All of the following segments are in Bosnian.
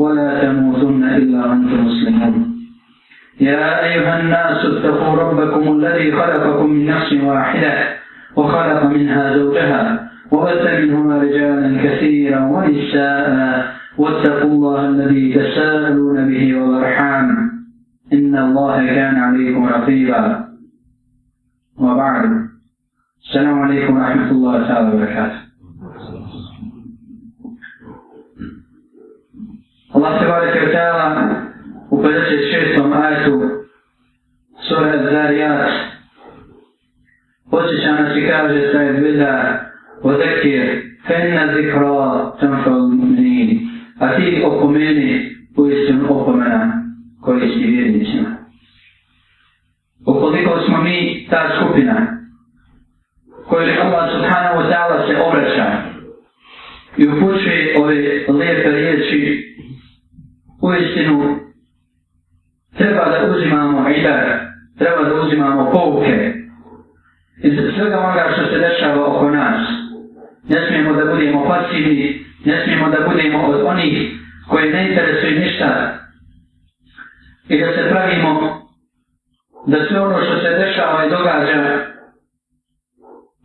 ولا تموتن إلا وأنتم مسلمون يا أيها الناس اتقوا ربكم الذي خلقكم من نفس واحدة وخلق منها زوجها وبث منهما رجالا كثيرا ونساء واتقوا الله الذي تساءلون به والأرحام إن الله كان عليكم رقيبا وبعد السلام عليكم ورحمة الله تعالى وبركاته Allah se bari kretala u 56. majetu sura Zariyat počeća nas i kaže sa je bilja o zekir fenna zikra tamfa umini a ti opomeni u istinu opomena koji će vjernićima. Ukoliko smo mi ta skupina koji je Allah subhanahu wa ta'ala se obraća i upućuje ove lijepe riječi uistinu treba da uzimamo idar, treba da uzimamo pouke iz svega onoga što se dešava oko nas. Ne smijemo da budemo pasivni, ne smijemo da budemo od onih koje ne interesuje ništa i da se pravimo da sve ono što se dešava i događa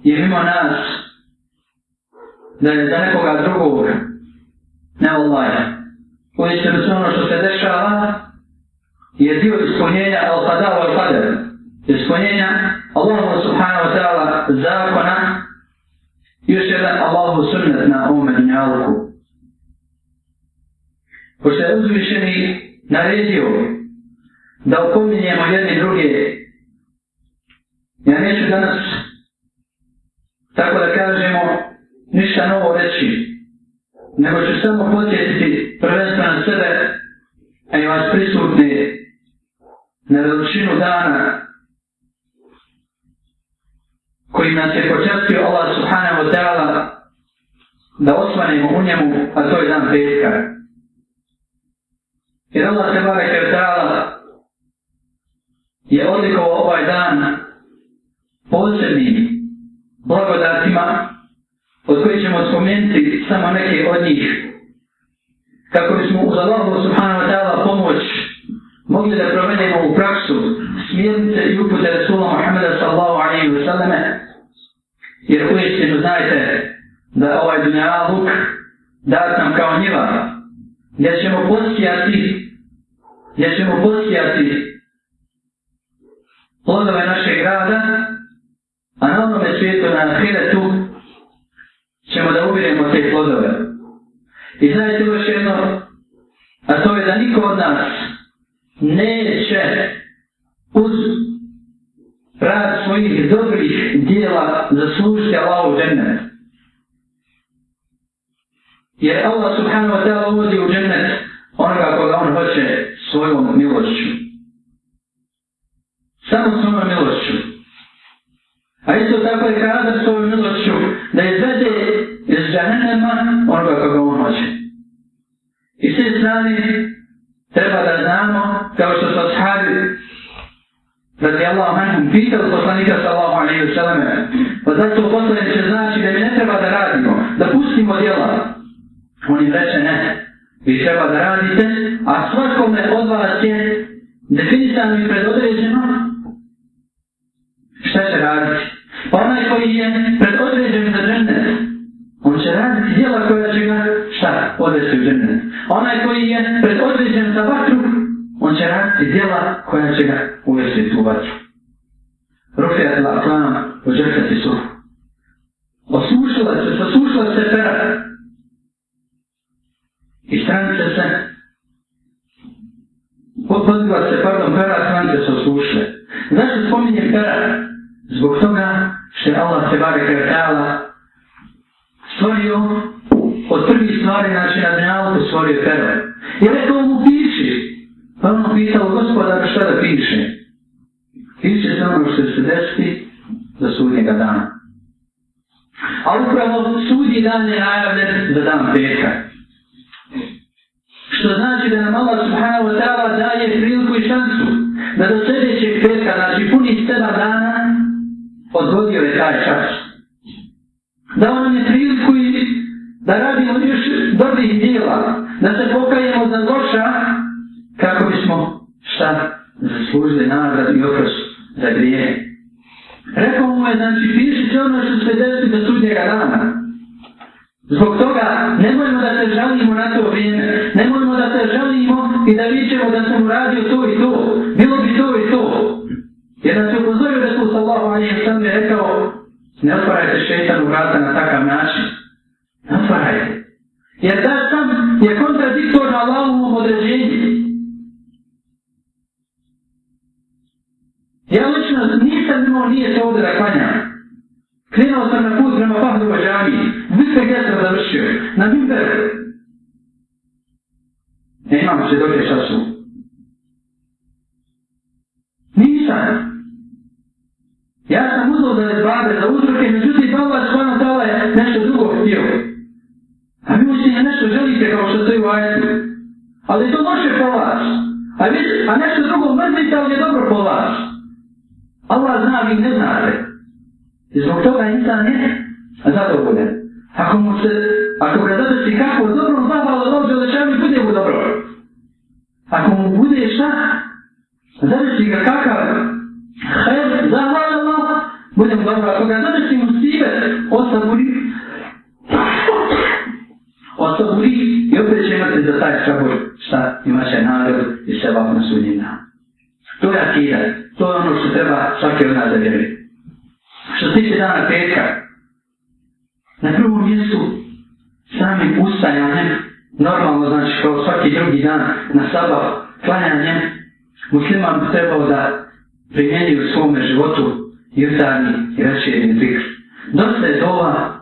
je mimo nas da je za nekoga drugog ne Allah uistinu sve ono što se dešava je dio ispunjenja Al-Qadar wa Al-Qadar. Ispunjenja Allahu subhanahu wa ta'ala zakona i još jedan Allahu sunnet na ovome dunjalku. Pošto je uzvišeni naredio da upominjemo jedni druge, ja neću danas tako da kažemo ništa novo reći, nego ću samo podsjetiti prenesam sebe, a i vas prisutni na veličinu dana koji nas je počastio Allah subhanahu wa ta'ala da osvanimo u njemu, a to je dan petka. Jer Allah se bave kao ta'ala je odlikovo ovaj dan posebnim blagodatima od kojih ćemo spomenuti samo neke od njih kako bismo uz Allahu subhanahu wa ta'ala pomoć mogli da promenimo u praksu smjernice i upute Rasula Muhammeda sallahu alaihi wa sallame jer uistinu znajte da ovaj dunjaluk dat nam kao njiva gdje ćemo postijati gdje ćemo postijati plodove naše grada a na onome svijetu na ahiretu ćemo da ubiremo te plodove I znajte još jedno, a to je da niko od nas neće uz rad svojih dobrih dijela zaslužiti Allahu džennet. Jer Allah subhanahu wa ta'ala uvodi u džennet onoga koga on hoće svojom milošću. Samo svojom milošću. A isto tako je kazao radi Allah manjkom, pitao poslanika sallahu alaihi wa sallam, pa zato poslanik će znači da mi ne treba da radimo, da pustimo djela. On im reče ne, vi treba da radite, a svakome od vas je definisano i predodređeno šta će raditi. Pa onaj koji je predodređen za džene, on će raditi djela koja će ga šta odvesti u džene. Onaj koji je predodređen za vatru, on će raditi djela koja će ga uvesti u vatru. Rufija je lakana ođerkati su. Osušila se, sasušila se pera. I stranice se. Podpodila se, pardon, pera, stranice se osušile. Zašto spominje pera? Zbog toga što je Allah se bare kretala stvorio od prvih stvari, znači na dnjavu stvorio pera. Jer je to mu Pa on pitao gospodar šta da piše. Piše se ono što se desiti za sudnjega dana. A upravo sudnji dan je najavljen za dan petka. Što znači da nam Allah subhanahu wa ta'ala daje priliku i šansu da do sljedećeg petka, znači puni sedam dana, odgodio je taj čas. Da on je priliku i da radimo još dobrih djela, da se pokajemo za loša, kako bismo šta zaslužili nagradu i oprost za grije. Rekao mu je, znači, piši sve ono što se desi do sudnjega dana. Zbog toga ne možemo da se žalimo na to vrijeme, ne možemo da se žalimo i da vićemo da sam uradio to i to, bilo bi to i to. Jer nas je upozorio Resul sallahu alaihi wa sallam je rekao, ne otvarajte šeitan u vrata na takav način. Ne otvarajte. Jer da sam je kontra nije se ovdje da klanjam. Krenuo sam na put prema Fahdova džami. Vidite gdje sam završio. Na Mimber. Ne imam se dođe šta su. Nisam. Ja sam uzao da je zbade za uzroke, međutim, pa ova svojna tala je nešto drugo htio. A vi mislim da nešto želite kao što stoji u ajetu. Ali to loše po vas. A, vi, a nešto drugo mrzite, ali je dobro po vas. Allah zna vi ne znate. I zbog toga insan ne zadovoljen. Ako mu se, ako ga zadešti kako dobro, zna da Allah dođe da će mi bude mu dobro. Ako mu bude šta, zadešti ga kakav, hajel, zna da Allah, bude mu dobro. Ako ga zadešti mu sive, ostavuri, ostavuri i opet će imati za taj strahu šta imaće narod i seba na sudnjina. To je akidat. To je ono što treba svaki od nas da vjeruje. Što se tiče dana petka, na prvom mjestu sami ustajanjem, normalno znači kao svaki drugi dan na sabah, klanjanjem, musliman bi trebao da primjeni u svome životu jutarnji i rečerni zikr. Dosta je dola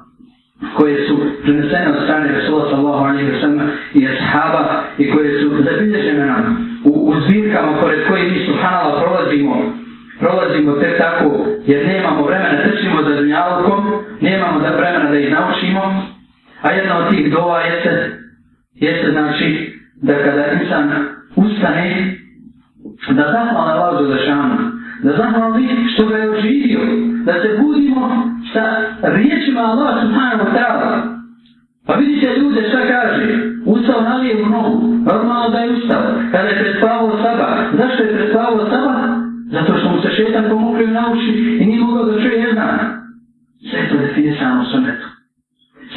koje su prinesene od strane Rasulullah sallahu alaihi wa sallam i ashaba i koje su zabilježene nam u, u zbirkama pored koje mi subhanala prolazimo, prolazimo te tako, jer nemamo vremena, trčimo za dunjalkom, nemamo da vremena da ih naučimo, a jedna od tih dova jeste, jeste znači, da kada insan ustane, da zahvala vlazu za šanu, da zahvali što ga je oživio, da se budimo sa riječima Allah subhanahu wa ta'ala, Pa vidite ljude šta kaže, ustao nalije u nogu, normalno da je ustao, kada je prespavao saba. Zašto je prespavao saba? Zato što mu se šetan pomokrio na uši i nije mogao da čuje jedna. Sve to define samo sunetu.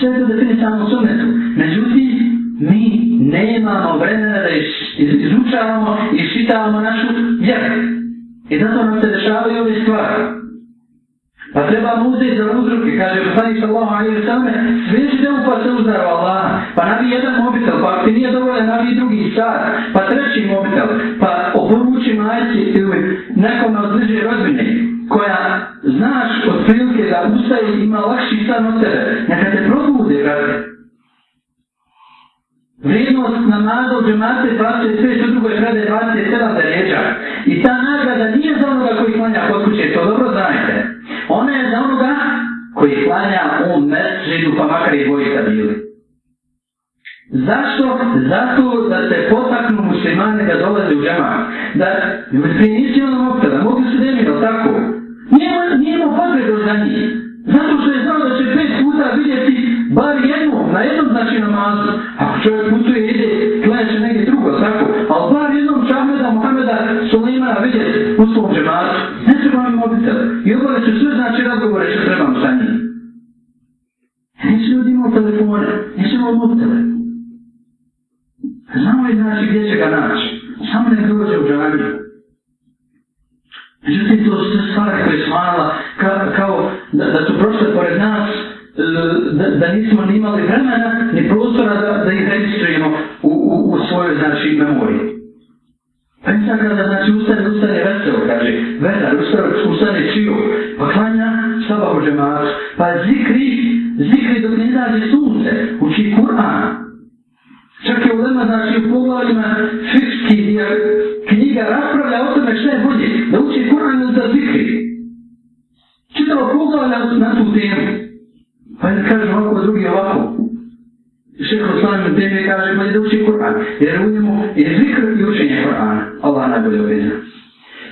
Sve to define samo sunetu. Međutim, mi nemamo vremena da izučavamo i šitavamo našu vjeru. I zato nam se dešavaju ove stvari. Pa treba muze za uzruke, kaže Rasani sallahu alaihi wa sallam, sve žde u pasu uzdaru Allah, pa nabi jedan mobitel, pa ti nije dovoljno nabi drugi šar, pa treći mobitel, pa oporuči majci ili nekom od bliže rodbine, koja znaš od prilike da ustaje ima lakši stan od tebe, neka te probude, razli. Vrijednost na nadu džemate 25, u drugoj prede 27 da ređa. I ta nagrada nije za onoga koji klanja kod kuće, to dobro znajte. Ona je za onoga koji klanja u mesžidu, pa makar i dvojica bili. Zašto? Zato da se potaknu muslimane da dolaze u džema. Da, jer ti nisi ono mokta, da mogu se demiti, ali tako? Nijema, nijema potrebe za njih. Zato što je znao da će pet puta vidjeti bar jednu, na jednom znači namazu. Ako čovjek putuje, ide, klanja će negdje drugo, tako? Suleimana vidjeti u svom džematu. Ne treba mi mobitel. I obave su sve znači razgovore što trebam sa njim. Nisu ljudi imali telefone, nisu imali mobitele. Znamo li znači gdje će ga naći. Samo ne dođe u džanju. Međutim, to su stvari koje su mala, ka, kao da, da su prošle pored nas, e, da, da nismo ni imali vremena, ni prostora da, da ih registrujemo u, u, u svojoj znači, memoriji. Pensa kada nalazi sunce, uči Kur'an. Čak je ulema, znači u poglavima fiški dio knjiga raspravlja o tome šta je bolje, da uči Kur'an ili da zikri. Čitalo poglavlja na tu temu. Pa jedan kaže ovako, drugi ovako. Šeho Slavim Demi kaže, pa da uči Kur'an, jer u njemu je zikr i učenje Kur'ana. Allah najbolje uvijenja.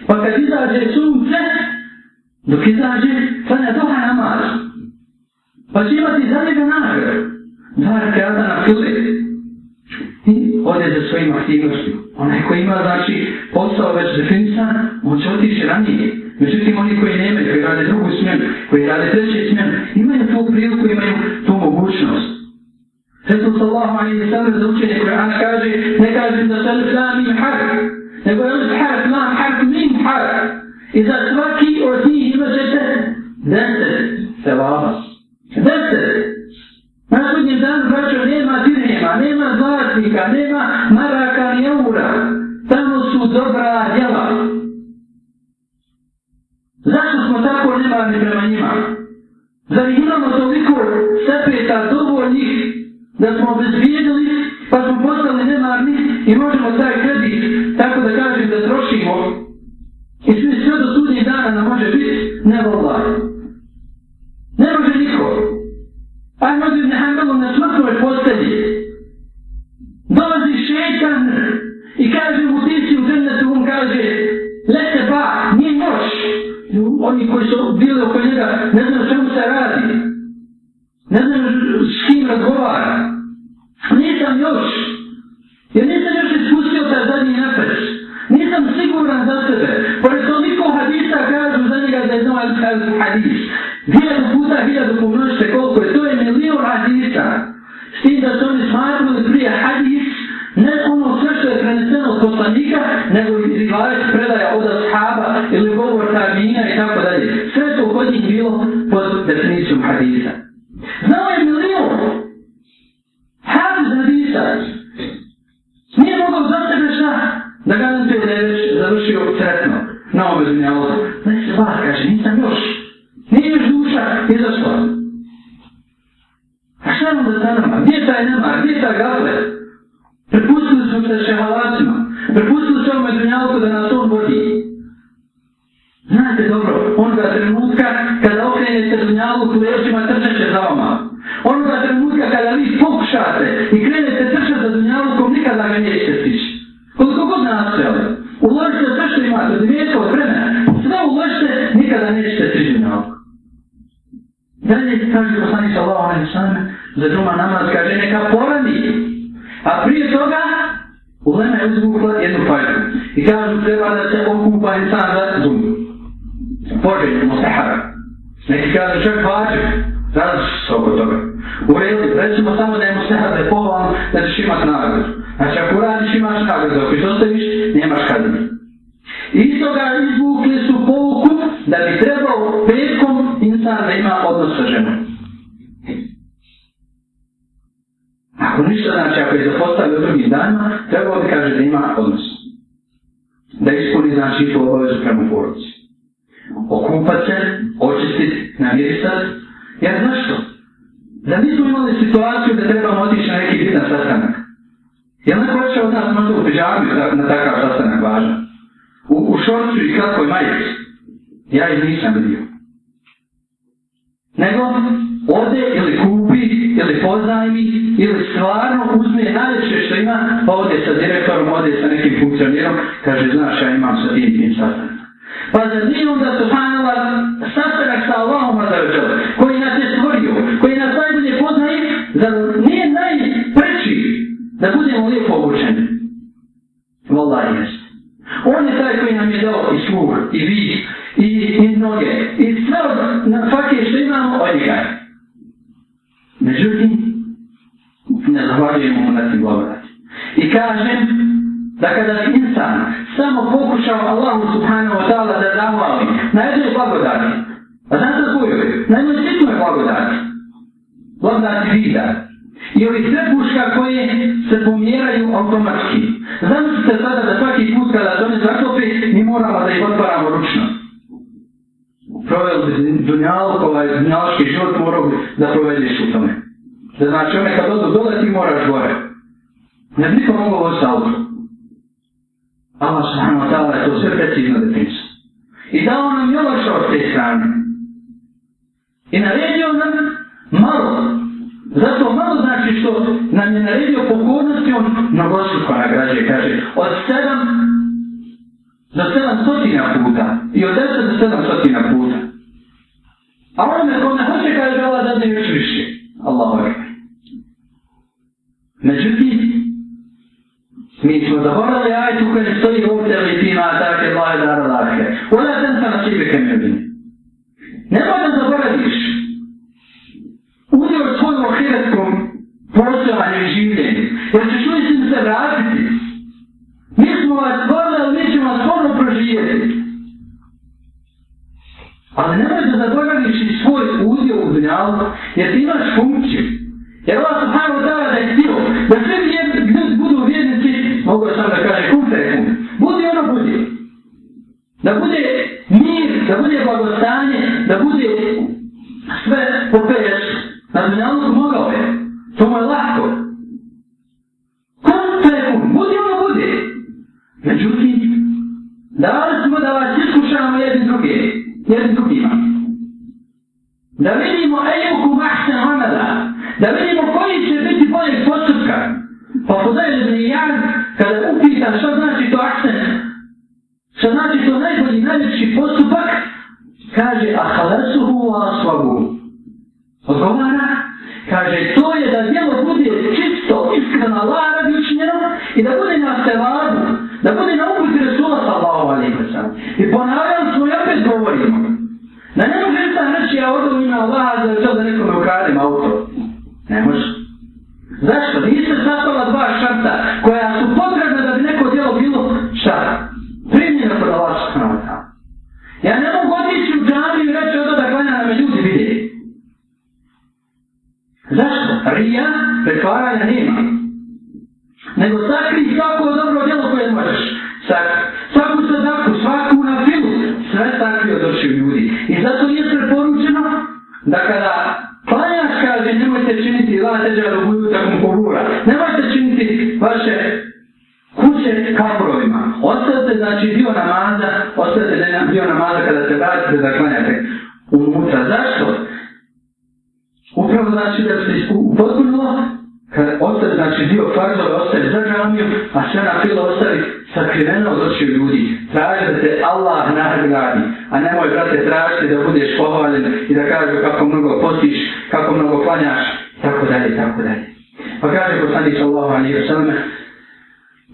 Pa kad izađe sunce, dok izađe, sad pa ne toha namaz pa će imati za njega nagradu. Dar kada na kule i ode za svojim aktivnostima. Onaj koji ima, znači, posao već definisan, on će otići ranije. Međutim, oni koji nema, koji rade drugu smjenu, koji rade treću smjenu, imaju tu priliku, imaju tu mogućnost. Zato se Allah ma nije sam za učenje koje Ana kaže, ne kaže da se li sam im hak, nego je li hak, ma hak, min hak. I za svaki od njih imat ćete deset sevalas. Znate, na sudnjem danu braća nema dinema, nema zlatnika, nema maraka ni eura. Tamo su dobra djela. Zašto smo tako nemarni prema njima? Zar imamo toliko sepeta dovoljnih da smo obezbijedili pa smo postali nemarni i možemo taj kredit, tako da kažem, da trošimo i sve, sve do sudnjih dana nam može biti nevoljno. Ne može ni ubio. Ahmed ibn Hanbal na smrtnoj postelji. Dolazi šeitan i kaže mu ti si u zemljetu, on kaže lete pa, nije moš. Oni koji su bili oko njega ne znam što mu se radi. Ne znam s kim razgovara. Nisam još. Jer nisam još iskusio taj zadnji napreš. Nisam siguran za sebe. Pored toliko hadisa kažu za njega da je znao ali kažu hadis. Vjeru puta hiljadu pomnožite koliko je, to je milijon hadisa. S tim da su oni smatruli prije hadis, ne ono sve što je preneseno od poslanika, nego i rivalis predaja od ashaba ili govor tabina i tako dalje. Sve to u kod njih bilo pod definicijom hadisa. tako da nas on vodi. Znate dobro, onoga trenutka kada okrenete dunjalu koje očima trčeće za vama. Onoga trenutka kada vi pokušate i krenete trčati za dunjalu kom nikada ga nećete stići. Koliko god nastojali, uložite sve što imate, da vijete od vremena, sve uložite, nikada nećete stići dunjalu. Dalje kaže poslanica Allah, ona je sam za džuma namaz, kaže neka porani. A prije toga, U vreme je uzvukla jednu pažnju i kažu treba da se okupa insan za zum. Poželjno, mosehara. Neki kažu čak pađe, različit se oko toga. U redu, recimo samo da je mosehara da je povan, da ćeš imat nagradu. Znači ako radiš imaš nagradu, ako što ostaviš, nemaš kazni. Isto ga izvukli su pouku da bi treba trebao bi, kaže, da ima odnos. Da ispuni, znači, tu obavezu prema porodici. Okupat se, očistit, namirisat. Ja znaš što? Da nismo imali situaciju da trebamo otići na neki bitan sastanak. Jel neko će od nas možda u pijami na takav sastanak važan? U, u šorcu i kratkoj majicu. Ja i nisam bio. Nego, ode ili kupi ili poznaj mi, ili stvarno uzme najveće što ima, pa ode sa direktorom, ode sa nekim funkcionirom, kaže, znaš, ja imam sa tim tim sastavima. Pa za njim onda Subhan automatski. Zamislite sada da svaki put kada se one zaklope, mi moramo da ih otvaramo ručno. Proveli dunjalu, ovaj dunjalski život morao da provediš u tome. Da znači one kad odu dole ti moraš gore. Ne bi niko mogao ovo auto. Allah subhanahu wa ta'ala je to sve precizno da pisao. I dao nam još od te strane. I naredio nam malo Zato malo znači što nam je naredio pokornosti, on na vašu koja pa građe kaže, od sedam do sedam stotina puta i od deset do sedam stotina puta. A on me ne hoće kaže Allah da ne još više. Allah ove. Međutim, mi smo zaboravili ajtu kada stoji ovdje li tima, tako je Allah i dara lakše. Ona je ten sa nasibe kemirbine. nemoj da zaboraviš i svoj udjel u dunjalu, jer ti imaš funkciju. Jer Allah subhanahu wa ta'ala da je htio, da svi vjerni budu vjernici, mogu sam da kaže, kum se rekom, budi ono budi. Da bude mir, da bude blagostanje, da bude sve po peješu. Na dunjalu su mogao je, to mu je lahko. Kum se rekom, budi ono budi. Međutim, da li smo da vas iskušamo jedni drugi? jedni drugima. Da vidimo ejuku mahten amela, da vidimo koji će biti bolje početka. Pa podajem da je jad, kada upitan što znači to ahten, što znači to najbolji, najveći postupak, kaže, a halesuhu wa aswagu. Odgovara, kaže, to je da djelo bude čisto, iskreno, Allah radi učinjeno i da bude na stevadu, da bude na uputi Resula sallahu alaihi wa sallam. I ponavljamo, znači ja odu ima Allah da je to da nekome ukradim auto. Ne može. Zašto? Nije ostaviti za džamiju, a sve na filo ostaviti sakriveno od očiju ljudi. Traži da te Allah nagradi, a nemoj, brate, tražiti da budeš pohvaljen i da kaže kako mnogo postiš, kako mnogo klanjaš, tako dalje, tako dalje. Pa kaže poslanić Allah, ali još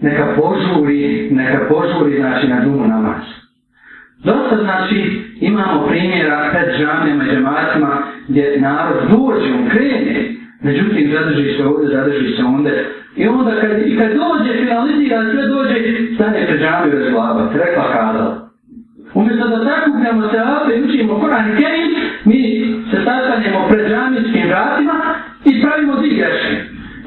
neka požuri, neka požuri, znači, na dumu namaz. Dosta znači imamo primjera pet džamijama i džematima gdje narod dođe, on krene, međutim zadrži se ovdje, zadrži se ondje, I onda kad, i kad dođe, finalizira sve dođe, stane se džami bez glava, rekla kada. Umjesto da zakupljamo se ovdje i učimo Koran i Kerim, mi se sastanjemo pred džamijskim vratima i spravimo zigrašnje.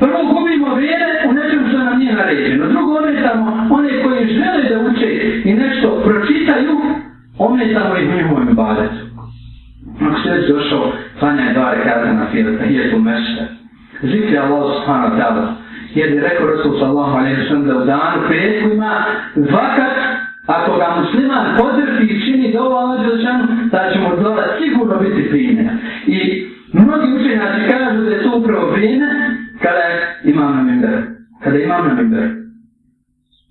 Prvo gubimo vrijeme u nečemu što nam nije naređeno. Drugo, ometamo one koji žele da uče i nešto pročitaju, ometamo ih u njihovom ibadetu. Ako se već došao, fanja je dva rekada na fila, ta je tu mešta. Zikri Allah subhanahu wa ta'ala jer je rekao Rasul sallahu alaihi sallam da u danu petku ima vakat, ako ga musliman potrti i čini da ovo Allah zašan, da će mu dola sigurno biti primjena. I mnogi učenjaci kažu da je to upravo vrijeme kada je imam na mimber. Kada je imam na mimber.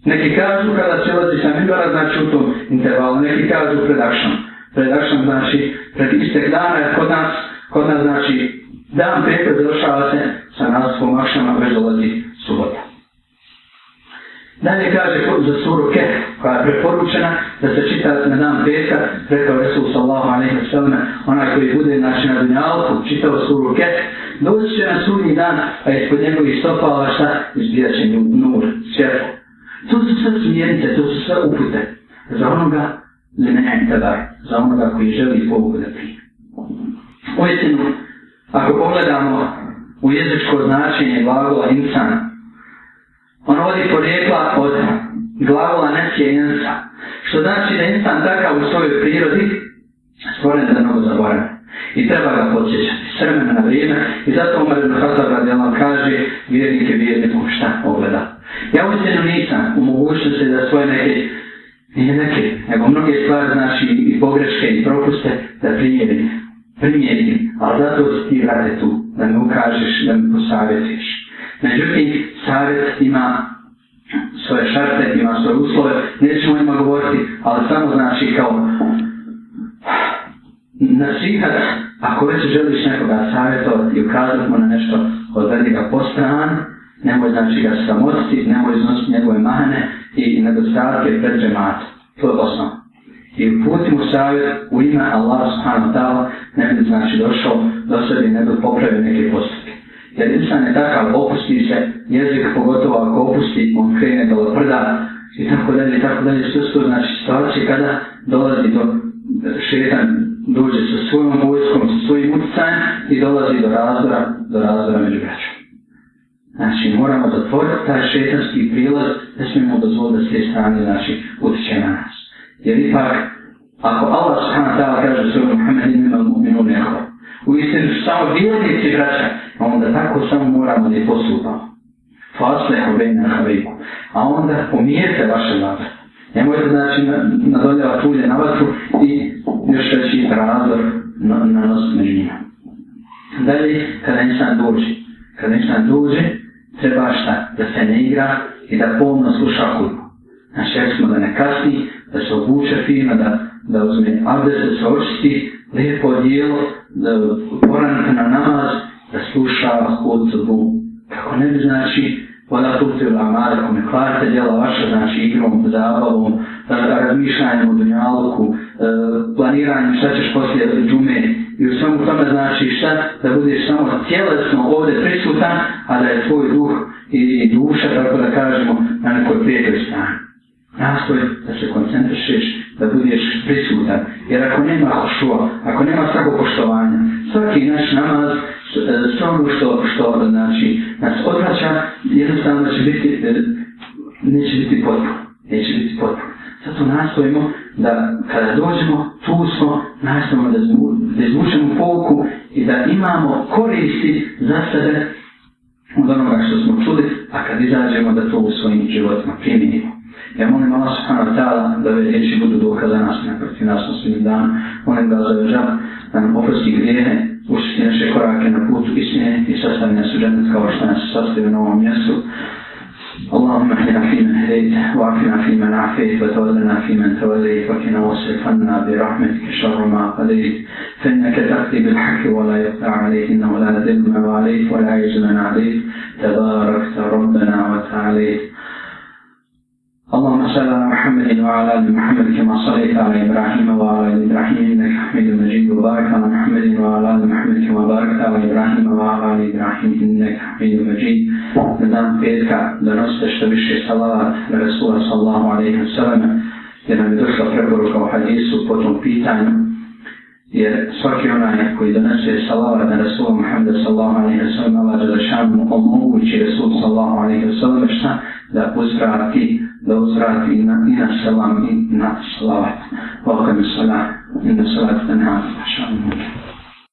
Neki kažu kada će ulazi sa mimbera, znači u tom intervalu. Neki kažu pred akšom. Pred akšom znači pred istek dana, kod nas, kod nas znači dan petka završava se sa nastupom akšama bez Dalje kaže za suru Kef, koja je preporučena da se čita na dan petka, rekao Resul sallahu alaihi wa sallam, onaj koji bude znači, na dunjalku, čitao suru Kef, doći će na sudni dan, a ispod njegovih stopa, a šta, izbijat će nur, svjetlo. To su sve smjernice, to su sve upute za onoga li ne entabar, za onoga koji želi Bogu da prije. Uistinu, ako pogledamo u jezičko značenje glagola insana, On vodi porijekla od glavola nečije njensa. Što znači da insan takav u svojoj prirodi stvoren za mnogo zaboravlja. I treba ga podsjećati. Srme na vrijeme. I zato Omer ibn Khattab radijalama kaže vjernik je vjerniku šta ogleda. Ja uistinu nisam u mogućnosti da svoje neke nije neke, nego mnoge stvari znači i pogreške i propuste da primijenim. Primijenim. Ali zato ti rade tu. Da mi ukažeš, da mi posavjetiš. Međutim, savjet ima svoje šarte, ima svoje uslove, nećemo ima govoriti, ali samo znači kao na svihat, ako već želiš nekoga savjetovati i ukazati mu na nešto, odvedi ga po stran, nemoj znači ga samotiti, nemoj iznositi njegove mane i nedostatke pred džemat. To je osnovno. I uputi mu savjet u ime Allah subhanahu ta'ala, ne bi znači došao do sebi, ne bi popravio neke postupke jer insan je takav, opusti se jezik, pogotovo ako opusti, on krene do prda i tako dalje, tako dalje, što su znači situacije kada dolazi do šetan dođe sa svojom vojskom, sa svojim utjecajem i dolazi do razdora, do razdora među braćom. Znači, moramo zatvoriti taj šetanski prilaz, ne smijemo dozvoliti da s te strane, znači, utječe na nas. Jer ipak, ako Allah s.a. kaže svojom Muhammedinima, mu'minu nekako, u istinu su samo vjernici braća, a onda tako samo moramo da je postupamo. Fasle hovrenja na hvijeku. A onda umijete vaše vatre. Nemojte znači nadoljava tulje na vatru i još veći razdor na, na nos među njima. Dalje, kada ništa dođe, kada ništa dođe, treba šta? Da se ne igra i da pomno sluša hudbu. Znači, rekli smo da ne kasni, da se obuče fino, da da uzme abdes, da se očisti, lijepo dijelo, da poranite na namaz, da sluša od zbu. Kako ne bi znači, voda tukte u amaz, ako me kvarite djela vaša, znači igrom, zabavom, razmišljanjem o dunjalku, e, planiranjem šta ćeš poslije džume, i u svemu tome znači šta, da budeš samo tjelesno ovdje prisutan, a da je tvoj duh i duša, tako da kažemo, na nekoj prijetoj strani nastoj da se koncentrišeš, da budeš prisutan. Jer ako nema hošua, ako nema svakog poštovanja, svaki naš namaz, sve ono što, što ono znači, nas odvraća, jednostavno će biti, neće biti potpuno. Neće biti potpuno. Zato nastojimo da kada dođemo, tu smo, nastojimo da, zvu, da izvučemo pouku i da imamo koristi za sebe od onoga što smo čuli, a kad izađemo da to u svojim životima primjenimo. Ja molim Allah subhanahu wa ta'ala da ove riječi budu dokaza nas na prti nas na svim dan. Molim ga za vežan da nam oprosti grijehe, učiti naše korake na putu istine i sastavi nas u džennet kao što nas sastavi na ovom mjestu. اللهم اهدنا فيمن هديت وعافنا فيمن عافيت وتولنا فيمن توليت وكنا وصفنا برحمتك شر ما قضيت فانك تقضي بالحق ولا يقضى عليه انه لا ما عليك ولا يجمن عليك تباركت ربنا وتعاليت اللهم صل على محمد وعلى ال محمد كما صليت على ابراهيم وعلى ال ابراهيم انك حميد مجيد وبارك على محمد وعلى ال محمد كما باركت على ابراهيم وعلى ال ابراهيم انك حميد مجيد Znam بيتك da nosite صلاه الرسول صلى الله عليه وسلم alaihi wa sallam jer nam je došla preporuka u hadisu po tom pitanju jer svaki onaj koji donese salavat na Rasula Muhammed sallahu alaihi wa sallam Allah Đelešanu omogući Rasul sallahu alaihi wa sallam šta da uzvrati da uzvrati i na i na selam i na slavat. Volka mi sada i na selat da ne hafi. Šalim.